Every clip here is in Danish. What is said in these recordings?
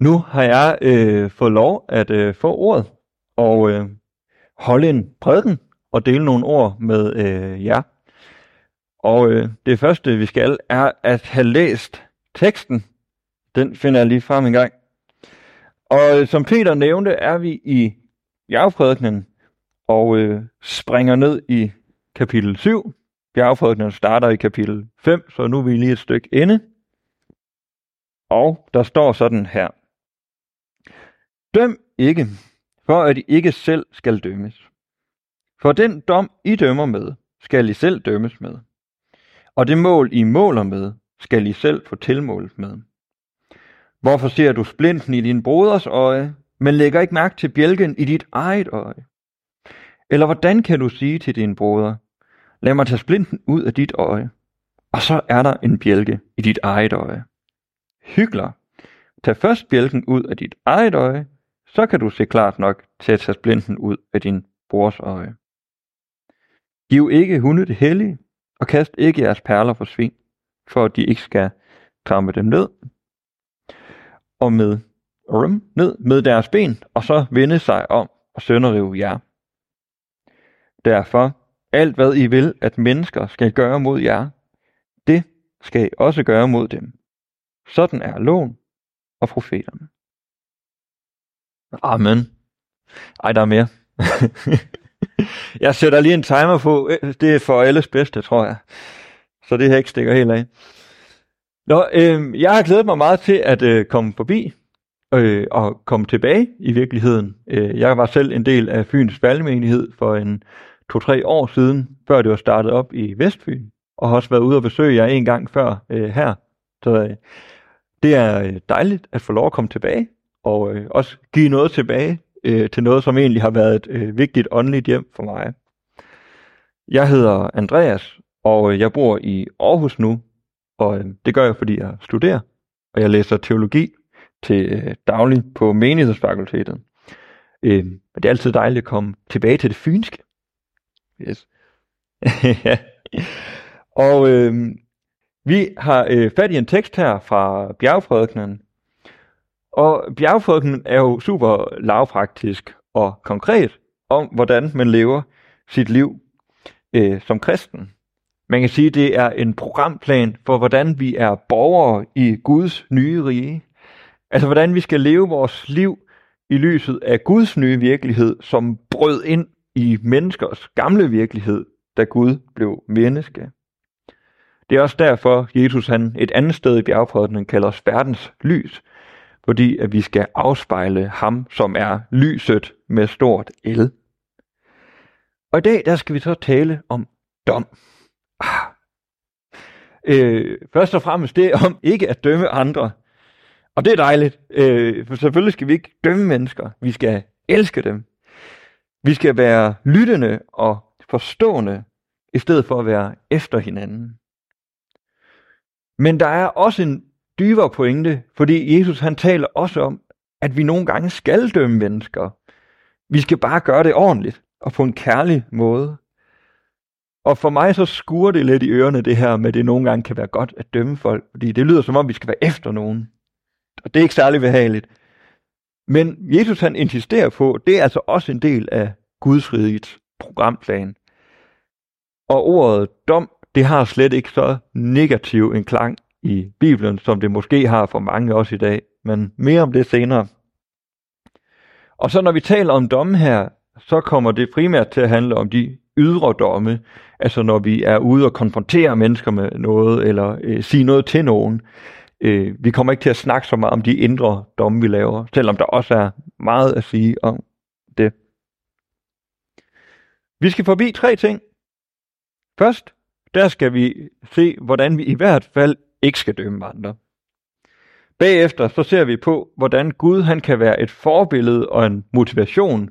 Nu har jeg øh, fået lov at øh, få ordet og øh, holde en prædiken og dele nogle ord med øh, jer. Og øh, det første, vi skal, er at have læst teksten. Den finder jeg lige frem en gang. Og øh, som Peter nævnte, er vi i bjergprædikenen og øh, springer ned i kapitel 7. Bjergprædikenen starter i kapitel 5, så nu er vi lige et stykke inde. Og der står sådan her. Døm ikke, for at I ikke selv skal dømmes. For den dom, I dømmer med, skal I selv dømmes med. Og det mål, I måler med, skal I selv få tilmålet med. Hvorfor ser du splinten i din broders øje, men lægger ikke mærke til bjælken i dit eget øje? Eller hvordan kan du sige til din broder, lad mig tage splinten ud af dit øje, og så er der en bjælke i dit eget øje? Hygler, tag først bjælken ud af dit eget øje, så kan du se klart nok til at tage splinten ud af din brors øje. Giv ikke hunde det hellige, og kast ikke jeres perler for svin, for at de ikke skal trampe dem ned, og med rum, ned med deres ben, og så vende sig om og sønderrive jer. Derfor, alt hvad I vil, at mennesker skal gøre mod jer, det skal I også gøre mod dem. Sådan er loven og profeterne. Amen. Ej, der er mere. jeg sætter lige en timer på. Øh, det er for alles bedste, tror jeg. Så det her ikke stikker helt af. Nå, øh, jeg har glædet mig meget til at øh, komme forbi øh, og komme tilbage i virkeligheden. Øh, jeg var selv en del af Fyns valgmenighed for en to-tre år siden, før det var startet op i Vestfyn, og har også været ude og besøge jer en gang før øh, her. Så øh, det er øh, dejligt at få lov at komme tilbage, og øh, også give noget tilbage øh, til noget, som egentlig har været et øh, vigtigt åndeligt hjem for mig. Jeg hedder Andreas, og øh, jeg bor i Aarhus nu, og øh, det gør jeg, fordi jeg studerer, og jeg læser teologi til øh, daglig på menighedsfakultetet. Øh, og det er altid dejligt at komme tilbage til det fynske. Yes. og øh, vi har øh, fat i en tekst her fra bjergprædikenen, og bjergfolken er jo super lavpraktisk og konkret om, hvordan man lever sit liv øh, som kristen. Man kan sige, det er en programplan for, hvordan vi er borgere i Guds nye rige. Altså, hvordan vi skal leve vores liv i lyset af Guds nye virkelighed, som brød ind i menneskers gamle virkelighed, da Gud blev menneske. Det er også derfor, Jesus han et andet sted i bjergprædikenen kalder os verdens lys, fordi at vi skal afspejle ham, som er lyset med stort el. Og i dag, der skal vi så tale om dom. Ah. Øh, først og fremmest det om ikke at dømme andre. Og det er dejligt, øh, for selvfølgelig skal vi ikke dømme mennesker. Vi skal elske dem. Vi skal være lyttende og forstående, i stedet for at være efter hinanden. Men der er også en dybere pointe, fordi Jesus han taler også om, at vi nogle gange skal dømme mennesker. Vi skal bare gøre det ordentligt og på en kærlig måde. Og for mig så skuer det lidt i ørerne det her med, at det nogle gange kan være godt at dømme folk, fordi det lyder som om, vi skal være efter nogen. Og det er ikke særlig behageligt. Men Jesus han insisterer på, det er altså også en del af Guds rigets programplan. Og ordet dom, det har slet ikke så negativ en klang i Bibelen, som det måske har for mange også i dag. Men mere om det senere. Og så når vi taler om domme her, så kommer det primært til at handle om de ydre domme, altså når vi er ude og konfrontere mennesker med noget, eller øh, sige noget til nogen. Øh, vi kommer ikke til at snakke så meget om de indre domme, vi laver, selvom der også er meget at sige om det. Vi skal forbi tre ting. Først, der skal vi se, hvordan vi i hvert fald ikke skal dømme andre. Bagefter så ser vi på, hvordan Gud han kan være et forbillede og en motivation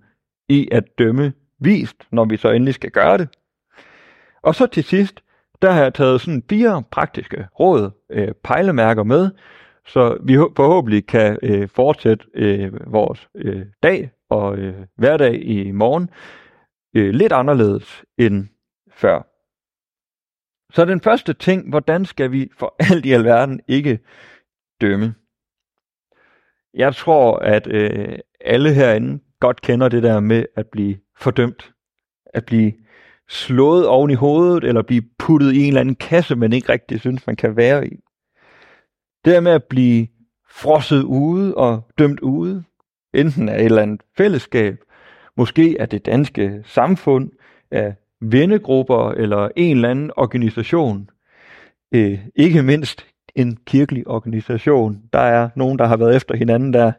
i at dømme vist, når vi så endelig skal gøre det. Og så til sidst, der har jeg taget sådan fire praktiske råd, øh, pejlemærker med, så vi forhåbentlig kan øh, fortsætte øh, vores øh, dag og øh, hverdag i morgen øh, lidt anderledes end før. Så den første ting, hvordan skal vi for alt i alverden ikke dømme? jeg tror, at øh, alle herinde godt kender det der med at blive fordømt. At blive slået oven i hovedet, eller blive puttet i en eller anden kasse, man ikke rigtig synes, man kan være i. Det der med at blive frosset ude og dømt ude, enten af et eller andet fællesskab, måske af det danske samfund, af vennegrupper eller en eller anden organisation. Øh, ikke mindst en kirkelig organisation. Der er nogen, der har været efter hinanden der.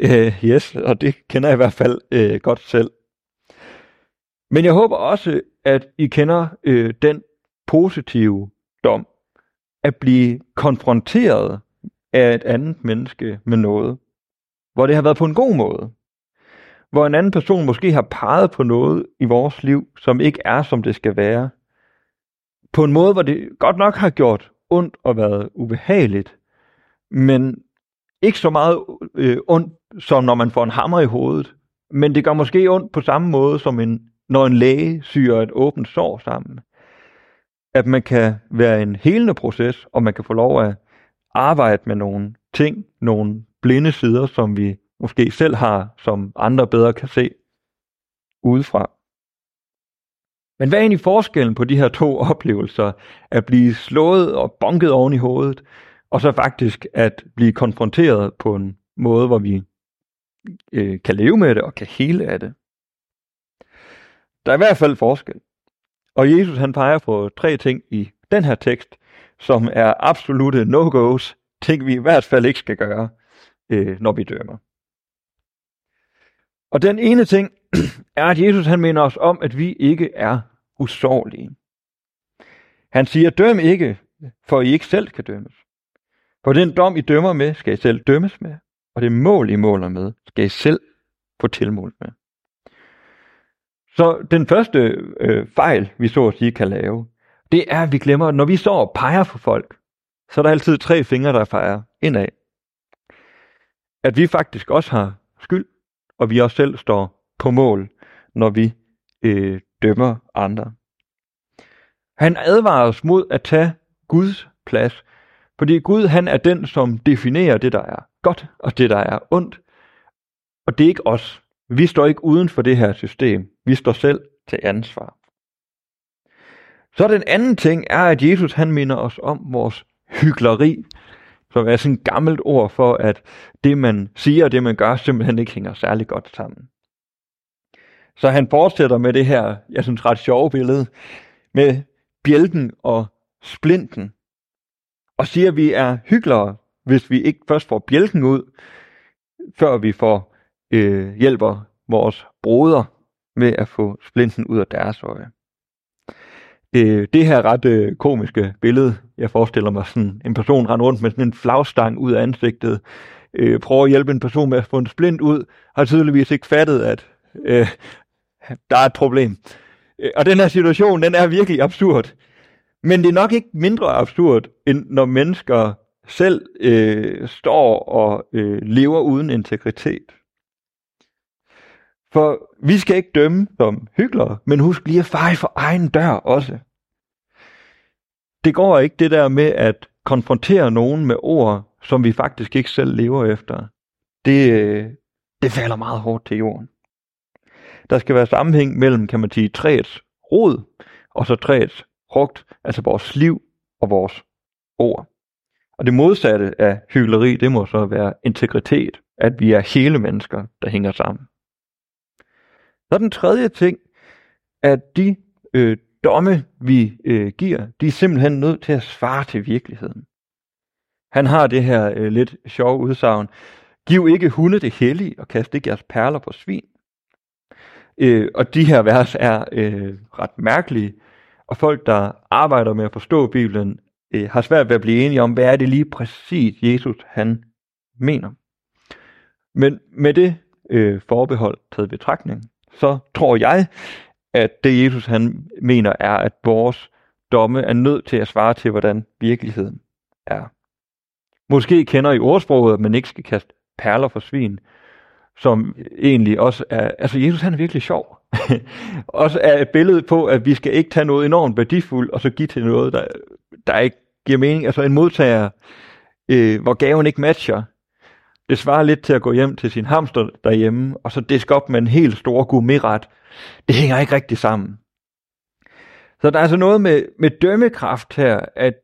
Øh, yes, og det kender jeg i hvert fald øh, godt selv. Men jeg håber også, at I kender øh, den positive dom, at blive konfronteret af et andet menneske med noget, hvor det har været på en god måde. Hvor en anden person måske har peget på noget i vores liv, som ikke er, som det skal være. På en måde, hvor det godt nok har gjort ondt og været ubehageligt, men ikke så meget øh, ondt, som når man får en hammer i hovedet. Men det gør måske ondt på samme måde, som en, når en læge syr et åbent sår sammen. At man kan være en helende proces, og man kan få lov at arbejde med nogle ting, nogle blinde sider, som vi måske selv har, som andre bedre kan se udefra. Men hvad er egentlig forskellen på de her to oplevelser? At blive slået og bonket oven i hovedet, og så faktisk at blive konfronteret på en måde, hvor vi øh, kan leve med det og kan hele af det. Der er i hvert fald forskel. Og Jesus han peger på tre ting i den her tekst, som er absolute no-go's, ting vi i hvert fald ikke skal gøre, øh, når vi dømmer. Og den ene ting er, at Jesus han minder os om, at vi ikke er usårlige. Han siger, døm ikke, for I ikke selv kan dømmes. For den dom, I dømmer med, skal I selv dømmes med, og det mål, I måler med, skal I selv få tilmålt med. Så den første øh, fejl, vi så at sige kan lave, det er, at vi glemmer, at når vi står og peger for folk, så er der altid tre fingre, der fejrer indad. At vi faktisk også har skyld, og vi også selv står på mål, når vi øh, dømmer andre. Han advarer os mod at tage Guds plads, fordi Gud han er den, som definerer det, der er godt, og det, der er ondt. Og det er ikke os. Vi står ikke uden for det her system. Vi står selv til ansvar. Så den anden ting er, at Jesus han minder os om vores hyggeleri, som er sådan et gammelt ord for, at det man siger og det man gør simpelthen ikke hænger særlig godt sammen. Så han fortsætter med det her, jeg synes ret sjove billede, med bjælken og splinten. Og siger, at vi er hyggeligere, hvis vi ikke først får bjælken ud, før vi får øh, hjælper vores broder med at få splinten ud af deres øje det, det her ret øh, komiske billede, jeg forestiller mig sådan en person rende rundt med sådan en flagstang ud af ansigtet, øh, prøver at hjælpe en person med at få en splint ud, har tydeligvis ikke fattet, at øh, der er et problem. Øh, og den her situation, den er virkelig absurd. Men det er nok ikke mindre absurd, end når mennesker selv øh, står og øh, lever uden integritet. For vi skal ikke dømme som hyklere, men husk lige at feje for egen dør også. Det går ikke det der med at konfrontere nogen med ord, som vi faktisk ikke selv lever efter. Det, øh, det falder meget hårdt til jorden. Der skal være sammenhæng mellem, kan man sige, træets rod, og så træets frugt, altså vores liv og vores ord. Og det modsatte af hyggeleri, det må så være integritet, at vi er hele mennesker, der hænger sammen. Så den tredje ting, at de øh, domme, vi øh, giver, de er simpelthen nødt til at svare til virkeligheden. Han har det her øh, lidt sjove udsagn. Giv ikke hunde det hellige, og kast ikke jeres perler på svin. Øh, og de her vers er øh, ret mærkelige, og folk, der arbejder med at forstå Bibelen, øh, har svært ved at blive enige om, hvad er det lige præcis, Jesus han mener. Men med det øh, forbehold taget betragtning, så tror jeg, at det Jesus han mener er, at vores domme er nødt til at svare til, hvordan virkeligheden er. Måske kender I ordsproget, at man ikke skal kaste perler for svin, som egentlig også er, altså Jesus han er virkelig sjov. også er et billede på, at vi skal ikke tage noget enormt værdifuldt, og så give til noget, der, der ikke giver mening. Altså en modtager, øh, hvor gaven ikke matcher, det svarer lidt til at gå hjem til sin hamster derhjemme, og så diske op med en helt stor gourmetret. Det hænger ikke rigtig sammen. Så der er altså noget med, med dømmekraft her, at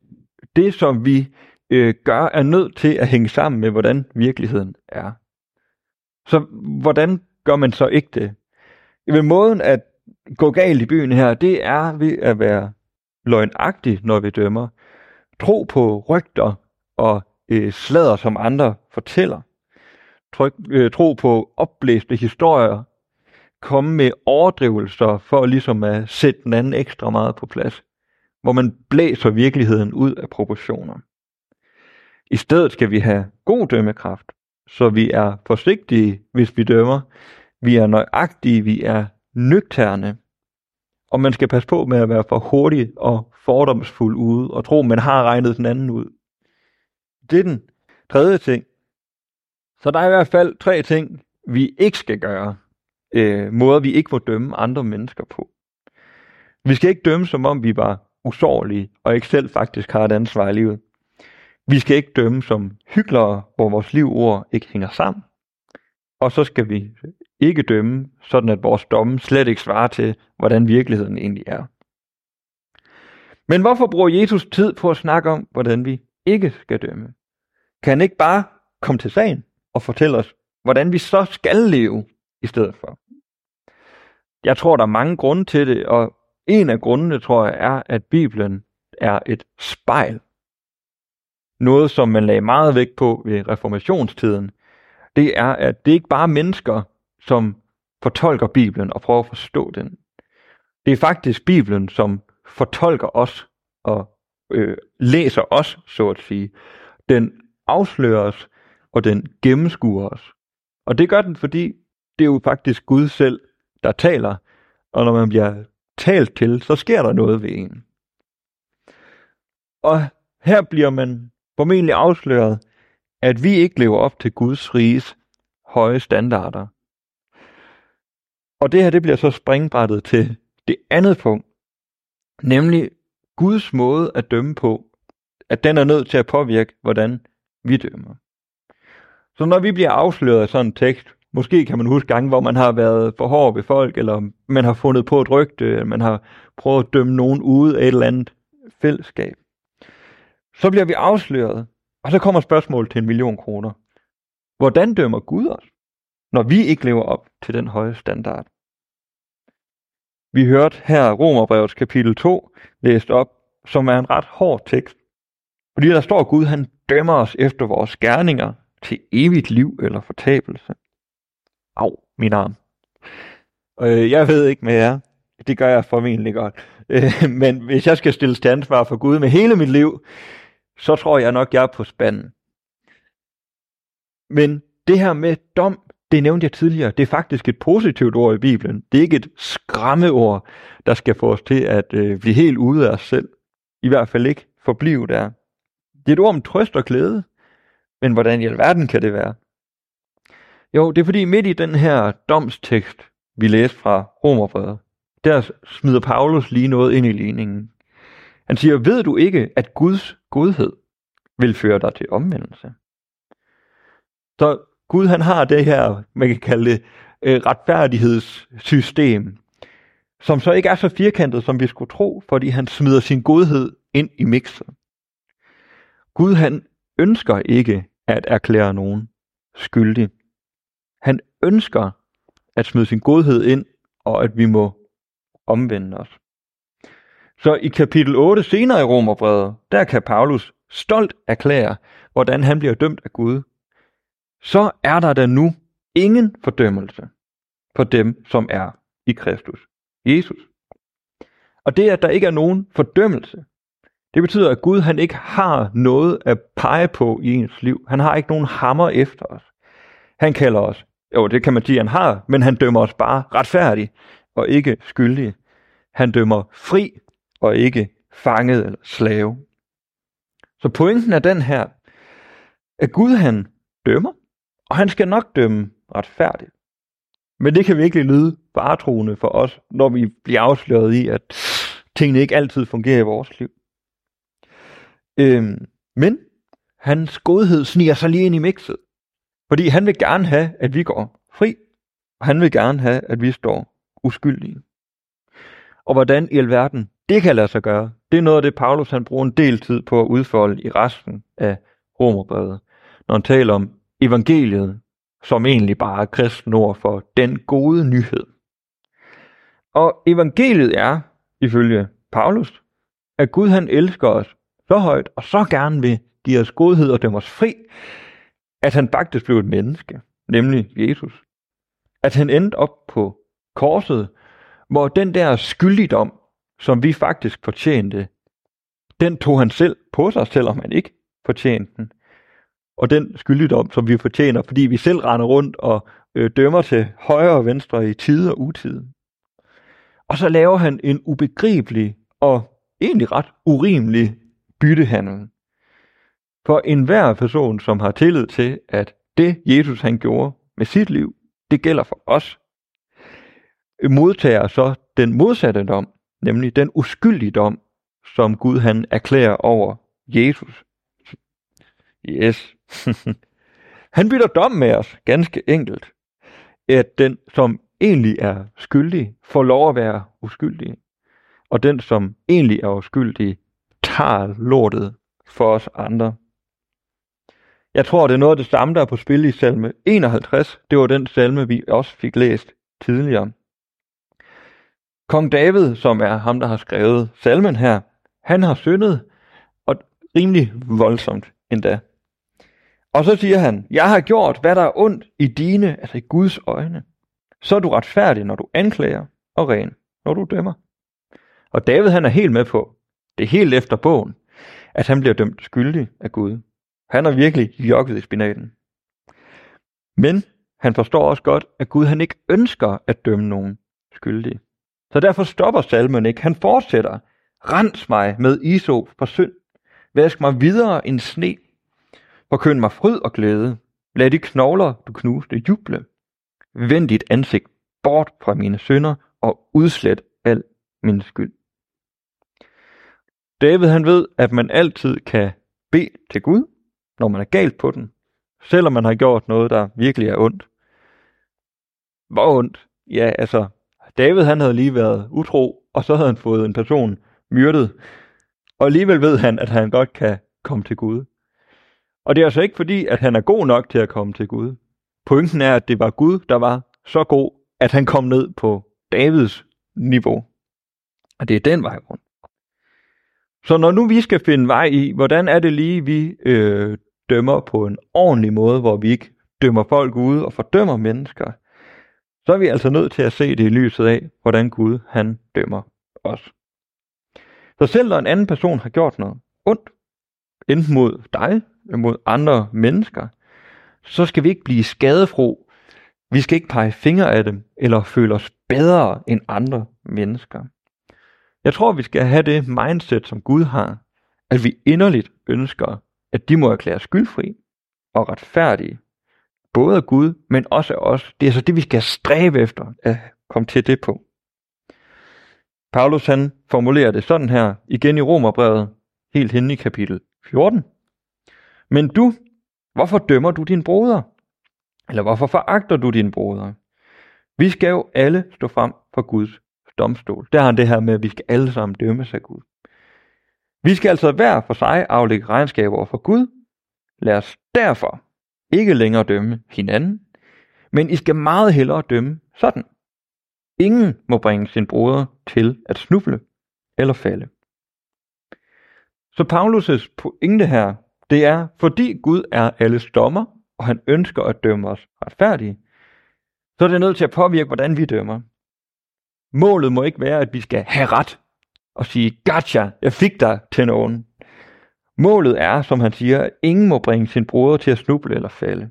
det, som vi øh, gør, er nødt til at hænge sammen med, hvordan virkeligheden er. Så hvordan gør man så ikke det? Ved måden at gå galt i byen her, det er ved at være løgnagtig, når vi dømmer. Tro på rygter og øh, slader, som andre fortæller. Tryk, øh, tro på opblæste historier. Komme med overdrivelser for ligesom at sætte den anden ekstra meget på plads. Hvor man blæser virkeligheden ud af proportioner. I stedet skal vi have god dømmekraft, så vi er forsigtige, hvis vi dømmer. Vi er nøjagtige, vi er nøgterne. Og man skal passe på med at være for hurtig og fordomsfuld ude, og tro, man har regnet den anden ud. Det er den tredje ting. Så der er i hvert fald tre ting, vi ikke skal gøre. Øh, måder, vi ikke må dømme andre mennesker på. Vi skal ikke dømme, som om vi var usårlige, og ikke selv faktisk har et ansvar i livet. Vi skal ikke dømme som hyklere, hvor vores livord ikke hænger sammen. Og så skal vi ikke dømme, sådan at vores domme slet ikke svarer til, hvordan virkeligheden egentlig er. Men hvorfor bruger Jesus tid på at snakke om, hvordan vi ikke skal dømme? Kan han ikke bare komme til sagen og fortælle os, hvordan vi så skal leve i stedet for? Jeg tror, der er mange grunde til det, og en af grundene, tror jeg, er, at Bibelen er et spejl. Noget, som man lagde meget vægt på ved reformationstiden, det er, at det ikke bare er mennesker, som fortolker Bibelen og prøver at forstå den. Det er faktisk Bibelen, som fortolker os og øh, læser os, så at sige. Den afslører os, og den gennemskuer os. Og det gør den, fordi det er jo faktisk Gud selv, der taler, og når man bliver talt til, så sker der noget ved en. Og her bliver man formentlig afsløret, at vi ikke lever op til Guds riges høje standarder. Og det her, det bliver så springbrættet til det andet punkt, nemlig Guds måde at dømme på, at den er nødt til at påvirke, hvordan vi dømmer. Så når vi bliver afsløret af sådan en tekst, måske kan man huske gange, hvor man har været for hård ved folk, eller man har fundet på et rygte, eller man har prøvet at dømme nogen ude af et eller andet fællesskab. Så bliver vi afsløret, og så kommer spørgsmålet til en million kroner. Hvordan dømmer Gud os, når vi ikke lever op til den høje standard? Vi hørte her Romerbrevets kapitel 2 læst op, som er en ret hård tekst. Fordi der står, at Gud han dømmer os efter vores gerninger til evigt liv eller fortabelse. Au, min arm. Øh, jeg ved ikke med jer. Det gør jeg formentlig godt. Øh, men hvis jeg skal stille til ansvar for Gud med hele mit liv, så tror jeg nok, jeg er på spanden. Men det her med dom, det nævnte jeg tidligere, det er faktisk et positivt ord i Bibelen. Det er ikke et skræmmeord, der skal få os til at øh, blive helt ude af os selv. I hvert fald ikke forblive der. Det er et ord om trøst og glæde. Men hvordan i alverden kan det være? Jo, det er fordi midt i den her domstekst, vi læste fra Romerbrevet, der smider Paulus lige noget ind i ligningen. Han siger, ved du ikke, at Guds godhed vil føre dig til omvendelse? Så Gud han har det her, man kan kalde det, øh, retfærdighedssystem, som så ikke er så firkantet, som vi skulle tro, fordi han smider sin godhed ind i mixet. Gud han ønsker ikke at erklære nogen skyldig. Han ønsker at smide sin godhed ind, og at vi må omvende os. Så i kapitel 8 senere i Romerbrevet, der kan Paulus stolt erklære, hvordan han bliver dømt af Gud. Så er der da nu ingen fordømmelse for dem, som er i Kristus. Jesus. Og det, at der ikke er nogen fordømmelse, det betyder, at Gud han ikke har noget at pege på i ens liv. Han har ikke nogen hammer efter os. Han kalder os, jo det kan man sige, han har, men han dømmer os bare retfærdigt og ikke skyldige. Han dømmer fri og ikke fanget eller slave. Så pointen er den her, at Gud han dømmer, og han skal nok dømme retfærdigt. Men det kan virkelig lyde varetroende for os, når vi bliver afsløret i, at tingene ikke altid fungerer i vores liv. Øhm, men hans godhed sniger sig lige ind i mixet. Fordi han vil gerne have, at vi går fri, og han vil gerne have, at vi står uskyldige. Og hvordan i alverden det kan lade sig gøre, det er noget af det, Paulus han bruger en del tid på at udfolde i resten af Romerbrevet, når han taler om evangeliet, som egentlig bare er kristen ord for den gode nyhed. Og evangeliet er, ifølge Paulus, at Gud han elsker os så højt og så gerne vil give os godhed og dømme os fri, at han faktisk blev et menneske, nemlig Jesus. At han endte op på korset, hvor den der skyldigdom, som vi faktisk fortjente, den tog han selv på sig, selvom han ikke fortjente den. Og den skyldigdom, som vi fortjener, fordi vi selv render rundt og øh, dømmer til højre og venstre i tid og utid. Og så laver han en ubegribelig og egentlig ret urimelig byttehandel. For enhver person, som har tillid til, at det Jesus han gjorde med sit liv, det gælder for os, modtager så den modsatte dom, nemlig den uskyldige dom, som Gud han erklærer over Jesus. Yes. han bytter dom med os, ganske enkelt. At den, som egentlig er skyldig, får lov at være uskyldig. Og den, som egentlig er uskyldig, tager lortet for os andre. Jeg tror, det er noget af det samme, der er på spil i salme 51. Det var den salme, vi også fik læst tidligere. Kong David, som er ham, der har skrevet salmen her, han har syndet, og rimelig voldsomt endda. Og så siger han, jeg har gjort, hvad der er ondt i dine, altså i Guds øjne. Så er du retfærdig, når du anklager, og ren, når du dømmer. Og David han er helt med på, det er helt efter bogen, at han bliver dømt skyldig af Gud. Han har virkelig jokket i spinaten. Men han forstår også godt, at Gud han ikke ønsker at dømme nogen skyldige. Så derfor stopper salmen ikke. Han fortsætter. Rens mig med isop for synd. Vask mig videre end sne. Forkynd mig fryd og glæde. Lad de knogler, du knuste, juble. Vend dit ansigt bort fra mine synder og udslet al min skyld. David han ved, at man altid kan bede til Gud, når man er galt på den, selvom man har gjort noget, der virkelig er ondt. Hvor ondt? Ja, altså, David han havde lige været utro, og så havde han fået en person myrdet, og alligevel ved han, at han godt kan komme til Gud. Og det er altså ikke fordi, at han er god nok til at komme til Gud. Pointen er, at det var Gud, der var så god, at han kom ned på Davids niveau. Og det er den vej rundt. Så når nu vi skal finde vej i, hvordan er det lige, vi øh, dømmer på en ordentlig måde, hvor vi ikke dømmer folk ude og fordømmer mennesker, så er vi altså nødt til at se det i lyset af, hvordan Gud han dømmer os. Så selv når en anden person har gjort noget ondt, enten mod dig eller mod andre mennesker, så skal vi ikke blive skadefro. Vi skal ikke pege fingre af dem eller føle os bedre end andre mennesker. Jeg tror, vi skal have det mindset, som Gud har, at vi inderligt ønsker, at de må erklære skyldfri og retfærdige, både af Gud, men også af os. Det er så det, vi skal stræbe efter at komme til det på. Paulus han formulerer det sådan her, igen i Romerbrevet, helt hen i kapitel 14. Men du, hvorfor dømmer du din broder? Eller hvorfor foragter du din broder? Vi skal jo alle stå frem for Guds domstol. Der har han det her med, at vi skal alle sammen dømmes af Gud. Vi skal altså hver for sig aflægge regnskab over for Gud. Lad os derfor ikke længere dømme hinanden, men I skal meget hellere dømme sådan. Ingen må bringe sin broder til at snuble eller falde. Så Paulus' pointe her, det er, fordi Gud er alles dommer, og han ønsker at dømme os retfærdige, så er det nødt til at påvirke, hvordan vi dømmer. Målet må ikke være, at vi skal have ret og sige, gotcha, jeg fik dig til nogen. Målet er, som han siger, at ingen må bringe sin broder til at snuble eller falde.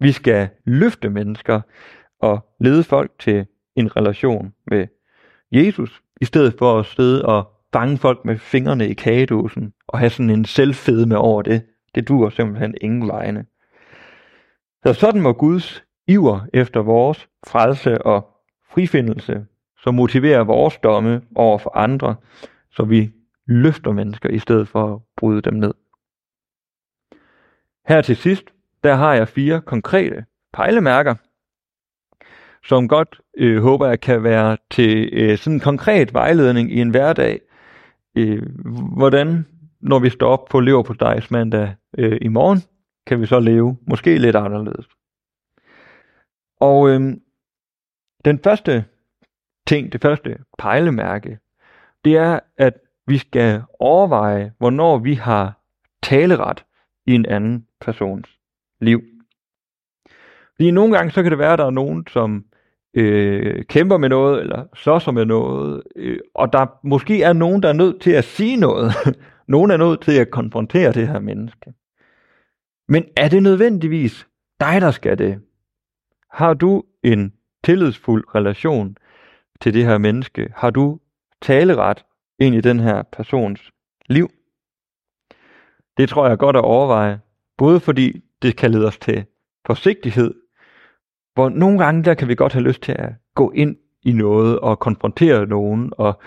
Vi skal løfte mennesker og lede folk til en relation med Jesus, i stedet for at sidde og fange folk med fingrene i kagedåsen og have sådan en selvfedme over det. Det duer simpelthen ingen vegne. Så sådan må Guds iver efter vores frelse og frifindelse som motiverer vores domme over for andre, så vi løfter mennesker i stedet for at bryde dem ned. Her til sidst, der har jeg fire konkrete pejlemærker, som godt øh, håber jeg kan være til øh, sådan en konkret vejledning i en hverdag. Øh, hvordan, når vi står op på lever på dags mandag øh, i morgen, kan vi så leve måske lidt anderledes. Og øh, den første ting, det første pejlemærke, det er, at vi skal overveje, hvornår vi har taleret i en anden persons liv. Fordi nogle gange så kan det være, at der er nogen, som øh, kæmper med noget, eller slås med noget, øh, og der måske er nogen, der er nødt til at sige noget. nogen er nødt til at konfrontere det her menneske. Men er det nødvendigvis dig, der skal det? Har du en tillidsfuld relation til det her menneske? Har du taleret ind i den her persons liv? Det tror jeg er godt at overveje, både fordi det kan lede os til forsigtighed, hvor nogle gange der kan vi godt have lyst til at gå ind i noget og konfrontere nogen, og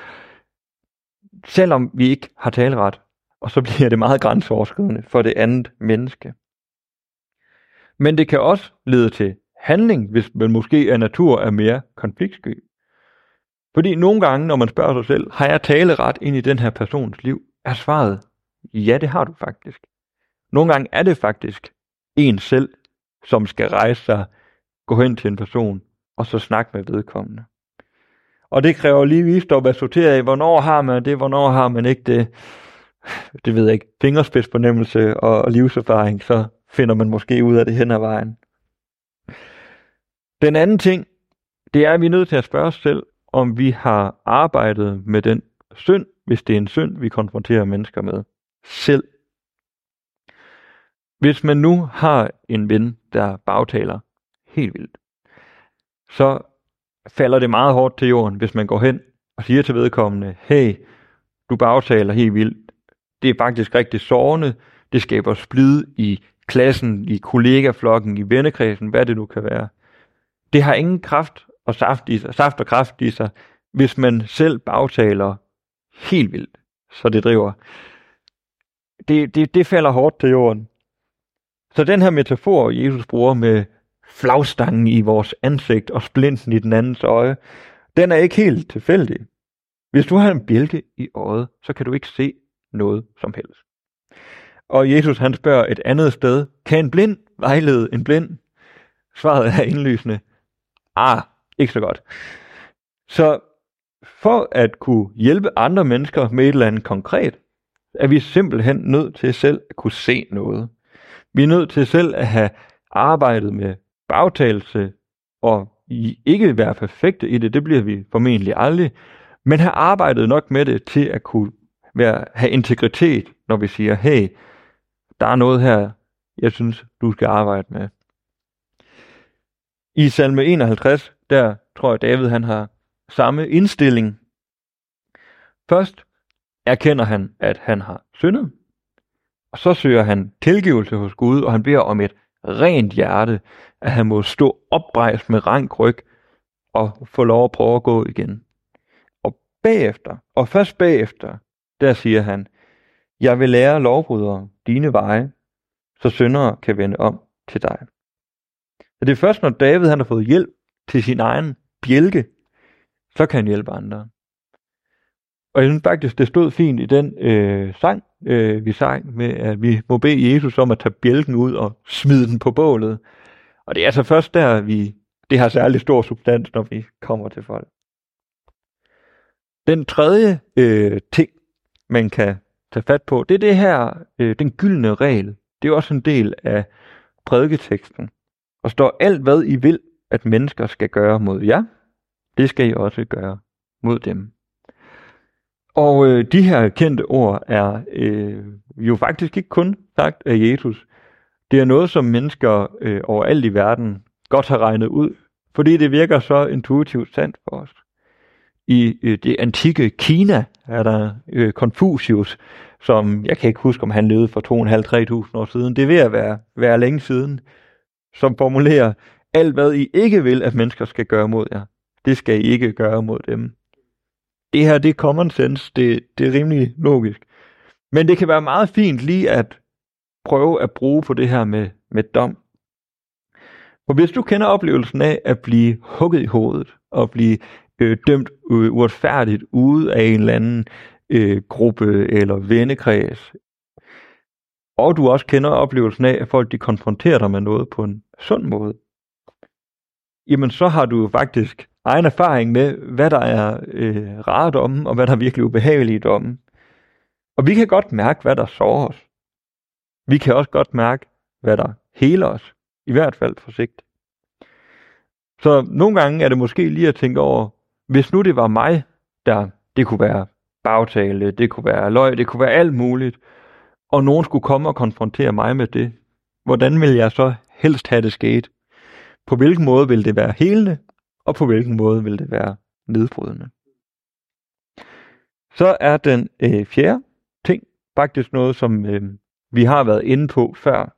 selvom vi ikke har taleret, og så bliver det meget grænseoverskridende for det andet menneske. Men det kan også lede til handling, hvis man måske af natur er mere konfliktsky. Fordi nogle gange, når man spørger sig selv, har jeg taleret ind i den her persons liv, er svaret, ja, det har du faktisk. Nogle gange er det faktisk en selv, som skal rejse sig, gå hen til en person, og så snakke med vedkommende. Og det kræver lige visdom at sortere i, hvornår har man det, hvornår har man ikke det. Det ved jeg ikke. Fingerspidsfornemmelse og livserfaring, så finder man måske ud af det hen ad vejen. Den anden ting, det er, at vi er nødt til at spørge os selv, om vi har arbejdet med den synd, hvis det er en synd, vi konfronterer mennesker med, selv. Hvis man nu har en ven, der bagtaler helt vildt, så falder det meget hårdt til jorden, hvis man går hen og siger til vedkommende, hey, du bagtaler helt vildt. Det er faktisk rigtig sårende. Det skaber splid i klassen, i kollegaflokken, i vennekredsen, hvad det nu kan være. Det har ingen kraft og saft, i sig, saft og kraft i sig, hvis man selv bagtaler helt vildt, så det driver. Det, det, det falder hårdt til jorden. Så den her metafor, Jesus bruger med flagstangen i vores ansigt og splinten i den andens øje, den er ikke helt tilfældig. Hvis du har en bjælke i øjet, så kan du ikke se noget som helst. Og Jesus han spørger et andet sted, kan en blind vejlede en blind? Svaret er indlysende. Ah, ikke så godt. Så for at kunne hjælpe andre mennesker med et eller andet konkret, er vi simpelthen nødt til selv at kunne se noget. Vi er nødt til selv at have arbejdet med bagtagelse og ikke være perfekte i det, det bliver vi formentlig aldrig, men have arbejdet nok med det til at kunne være, have integritet, når vi siger, hey, der er noget her, jeg synes, du skal arbejde med. I salme 51, der tror jeg, David han har samme indstilling. Først erkender han, at han har syndet, og så søger han tilgivelse hos Gud, og han beder om et rent hjerte, at han må stå oprejst med rank ryg og få lov at prøve at gå igen. Og bagefter, og først bagefter, der siger han, jeg vil lære lovbrydere dine veje, så syndere kan vende om til dig. Så det er først, når David han har fået hjælp til sin egen bjælke, så kan han hjælpe andre. Og jeg synes faktisk, det stod fint i den øh, sang, øh, vi sang med, at vi må bede Jesus om at tage bjælken ud og smide den på bålet. Og det er altså først der, vi det har særlig stor substans, når vi kommer til folk. Den tredje øh, ting, man kan tage fat på, det er det her, øh, den gyldne regel. Det er også en del af prædiketeksten. Og står alt, hvad I vil, at mennesker skal gøre mod jer, det skal I også gøre mod dem. Og øh, de her kendte ord er øh, jo faktisk ikke kun sagt af Jesus. Det er noget, som mennesker øh, overalt i verden godt har regnet ud, fordi det virker så intuitivt sandt for os. I øh, det antikke Kina er der øh, Confucius, som jeg kan ikke huske, om han levede for 2.500-3.000 år siden. Det er ved at være, være længe siden, som formulerer, alt hvad I ikke vil, at mennesker skal gøre mod jer, det skal I ikke gøre mod dem. Det her, det er common sense, det, det er rimelig logisk. Men det kan være meget fint lige at prøve at bruge på det her med, med dom. For hvis du kender oplevelsen af at blive hugget i hovedet, og blive øh, dømt øh, uretfærdigt ude af en eller anden øh, gruppe eller vennekreds, og du også kender oplevelsen af, at folk de konfronterer dig med noget på en sund måde, jamen så har du faktisk egen erfaring med, hvad der er øh, rart om, og hvad der er virkelig ubehageligt om. Og vi kan godt mærke, hvad der sårer os. Vi kan også godt mærke, hvad der heler os. I hvert fald for sigt. Så nogle gange er det måske lige at tænke over, hvis nu det var mig, der det kunne være bagtale, det kunne være løg, det kunne være alt muligt, og nogen skulle komme og konfrontere mig med det, hvordan vil jeg så helst have det sket? På hvilken måde vil det være helende, og på hvilken måde vil det være nedbrydende? Så er den øh, fjerde ting faktisk noget, som øh, vi har været inde på før,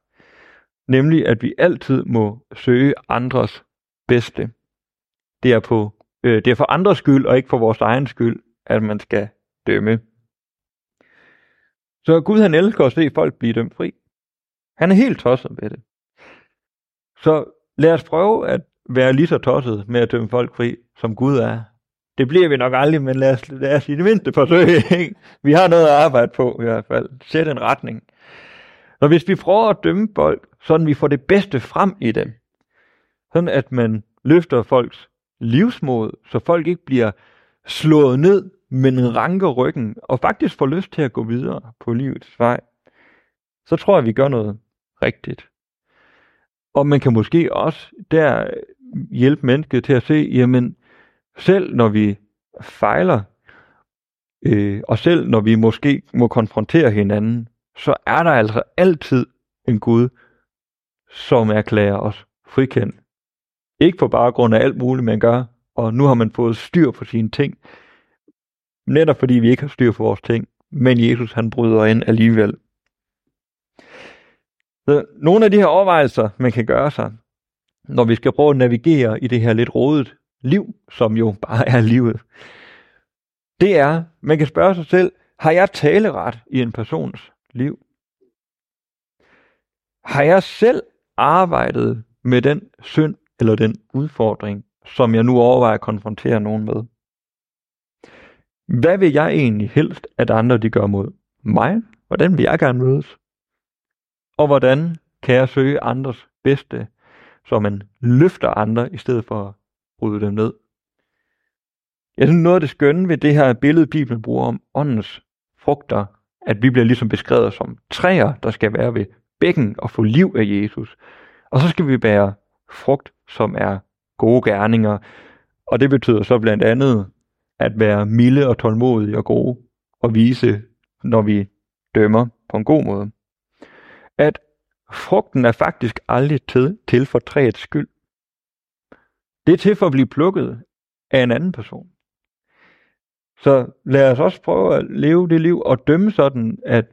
nemlig at vi altid må søge andres bedste. Det er, på, øh, det er for andres skyld, og ikke for vores egen skyld, at man skal dømme. Så Gud han elsker at se folk blive dømt fri. Han er helt tosset med det. Så lad os prøve at være lige så tosset med at dømme folk fri, som Gud er. Det bliver vi nok aldrig, men lad os, lad os i det mindste forsøge. Ikke? Vi har noget at arbejde på i hvert fald. Sæt en retning. Så hvis vi prøver at dømme folk, sådan vi får det bedste frem i dem, sådan at man løfter folks livsmod, så folk ikke bliver slået ned, men ranker ryggen, og faktisk får lyst til at gå videre på livets vej, så tror jeg, vi gør noget rigtigt. Og man kan måske også der hjælpe mennesket til at se, jamen selv når vi fejler, øh, og selv når vi måske må konfrontere hinanden, så er der altså altid en Gud, som erklærer os frikendt. Ikke på baggrund af alt muligt, man gør, og nu har man fået styr på sine ting. Netop fordi vi ikke har styr på vores ting, men Jesus han bryder ind alligevel. Så nogle af de her overvejelser, man kan gøre sig, når vi skal prøve at navigere i det her lidt rodet liv, som jo bare er livet, det er, man kan spørge sig selv, har jeg taleret i en persons liv? Har jeg selv arbejdet med den synd eller den udfordring, som jeg nu overvejer at konfrontere nogen med? Hvad vil jeg egentlig helst, at andre de gør mod mig? Hvordan vil jeg gerne mødes? Og hvordan kan jeg søge andres bedste, så man løfter andre i stedet for at bryde dem ned? Jeg synes noget af det skønne ved det her billede, Bibelen bruger om åndens frugter, at vi bliver ligesom beskrevet som træer, der skal være ved bækken og få liv af Jesus. Og så skal vi bære frugt, som er gode gerninger. Og det betyder så blandt andet at være milde og tålmodige og gode og vise, når vi dømmer på en god måde. At frugten er faktisk aldrig til, til for træets skyld. Det er til for at blive plukket af en anden person. Så lad os også prøve at leve det liv og dømme sådan, at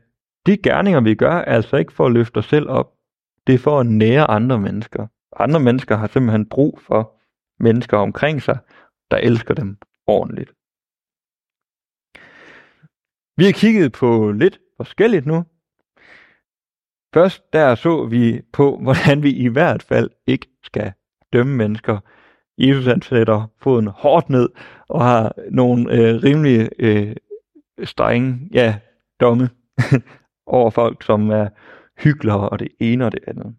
de gerninger, vi gør, er altså ikke for at løfte os selv op. Det er for at nære andre mennesker. Andre mennesker har simpelthen brug for mennesker omkring sig, der elsker dem ordentligt. Vi har kigget på lidt forskelligt nu. Først der så vi på, hvordan vi i hvert fald ikke skal dømme mennesker. Jesus han sætter foden hårdt ned og har nogle øh, rimelig øh, strenge ja, domme over folk, som er hyklere og det ene og det andet.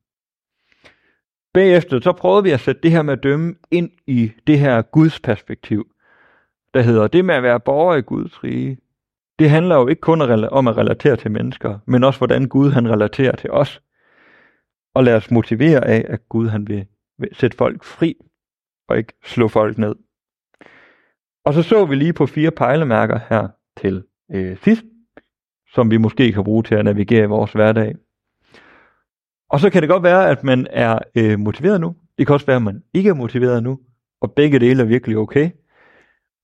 Bagefter så prøvede vi at sætte det her med at dømme ind i det her Guds perspektiv, der hedder det med at være borger i Guds rige. Det handler jo ikke kun om at relatere til mennesker, men også hvordan Gud han relaterer til os. Og lad os motivere af, at Gud han vil sætte folk fri, og ikke slå folk ned. Og så så vi lige på fire pejlemærker her til øh, sidst, som vi måske kan bruge til at navigere i vores hverdag. Og så kan det godt være, at man er øh, motiveret nu. Det kan også være, at man ikke er motiveret nu. Og begge dele er virkelig okay.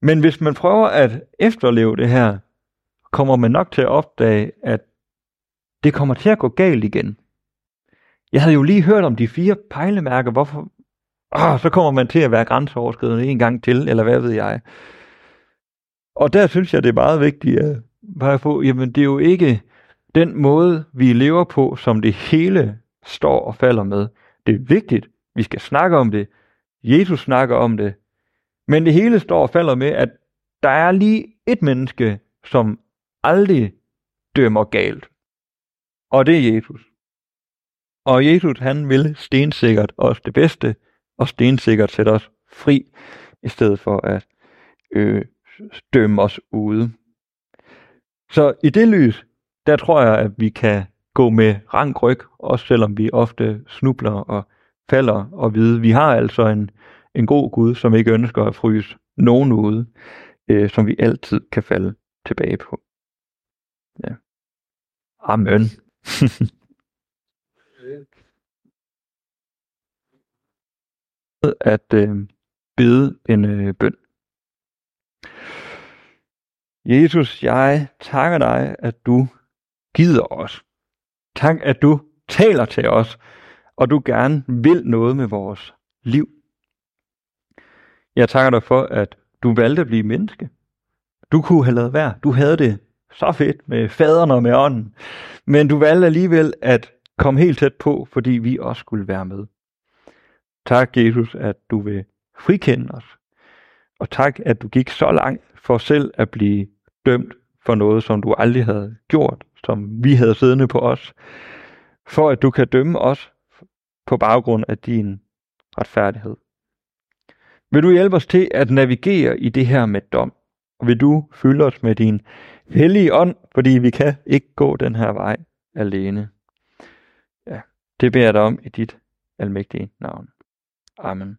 Men hvis man prøver at efterleve det her, kommer man nok til at opdage, at det kommer til at gå galt igen. Jeg havde jo lige hørt om de fire pejlemærker, hvorfor... Oh, så kommer man til at være grænseoverskridende en gang til, eller hvad ved jeg. Og der synes jeg, det er meget vigtigt at bare få, jamen det er jo ikke den måde, vi lever på, som det hele står og falder med. Det er vigtigt, Vi skal snakke om det. Jesus snakker om det. Men det hele står og falder med, at der er lige et menneske, som aldrig dømmer galt. Og det er Jesus. Og Jesus, han vil stensikkert os det bedste, og stensikkert sætte os fri, i stedet for at øh, dømme os ude. Så i det lys, der tror jeg, at vi kan gå med rank ryg, også selvom vi ofte snubler og falder og vide, vi har altså en, en god Gud, som ikke ønsker at fryse nogen ude, øh, som vi altid kan falde tilbage på. Ja. Amen. at øh, bede en øh, bøn. Jesus, jeg takker dig, at du gider os. Tak, at du taler til os, og du gerne vil noget med vores liv. Jeg takker dig for, at du valgte at blive menneske. Du kunne have lavet være. Du havde det så fedt med faderen og med ånden. Men du valgte alligevel at komme helt tæt på, fordi vi også skulle være med. Tak, Jesus, at du vil frikende os. Og tak, at du gik så langt for selv at blive dømt for noget, som du aldrig havde gjort, som vi havde siddende på os, for at du kan dømme os på baggrund af din retfærdighed. Vil du hjælpe os til at navigere i det her med dom? Vil du fylde os med din hellige ånd, fordi vi kan ikke gå den her vej alene. Ja, det beder jeg dig om i dit almægtige navn. Amen.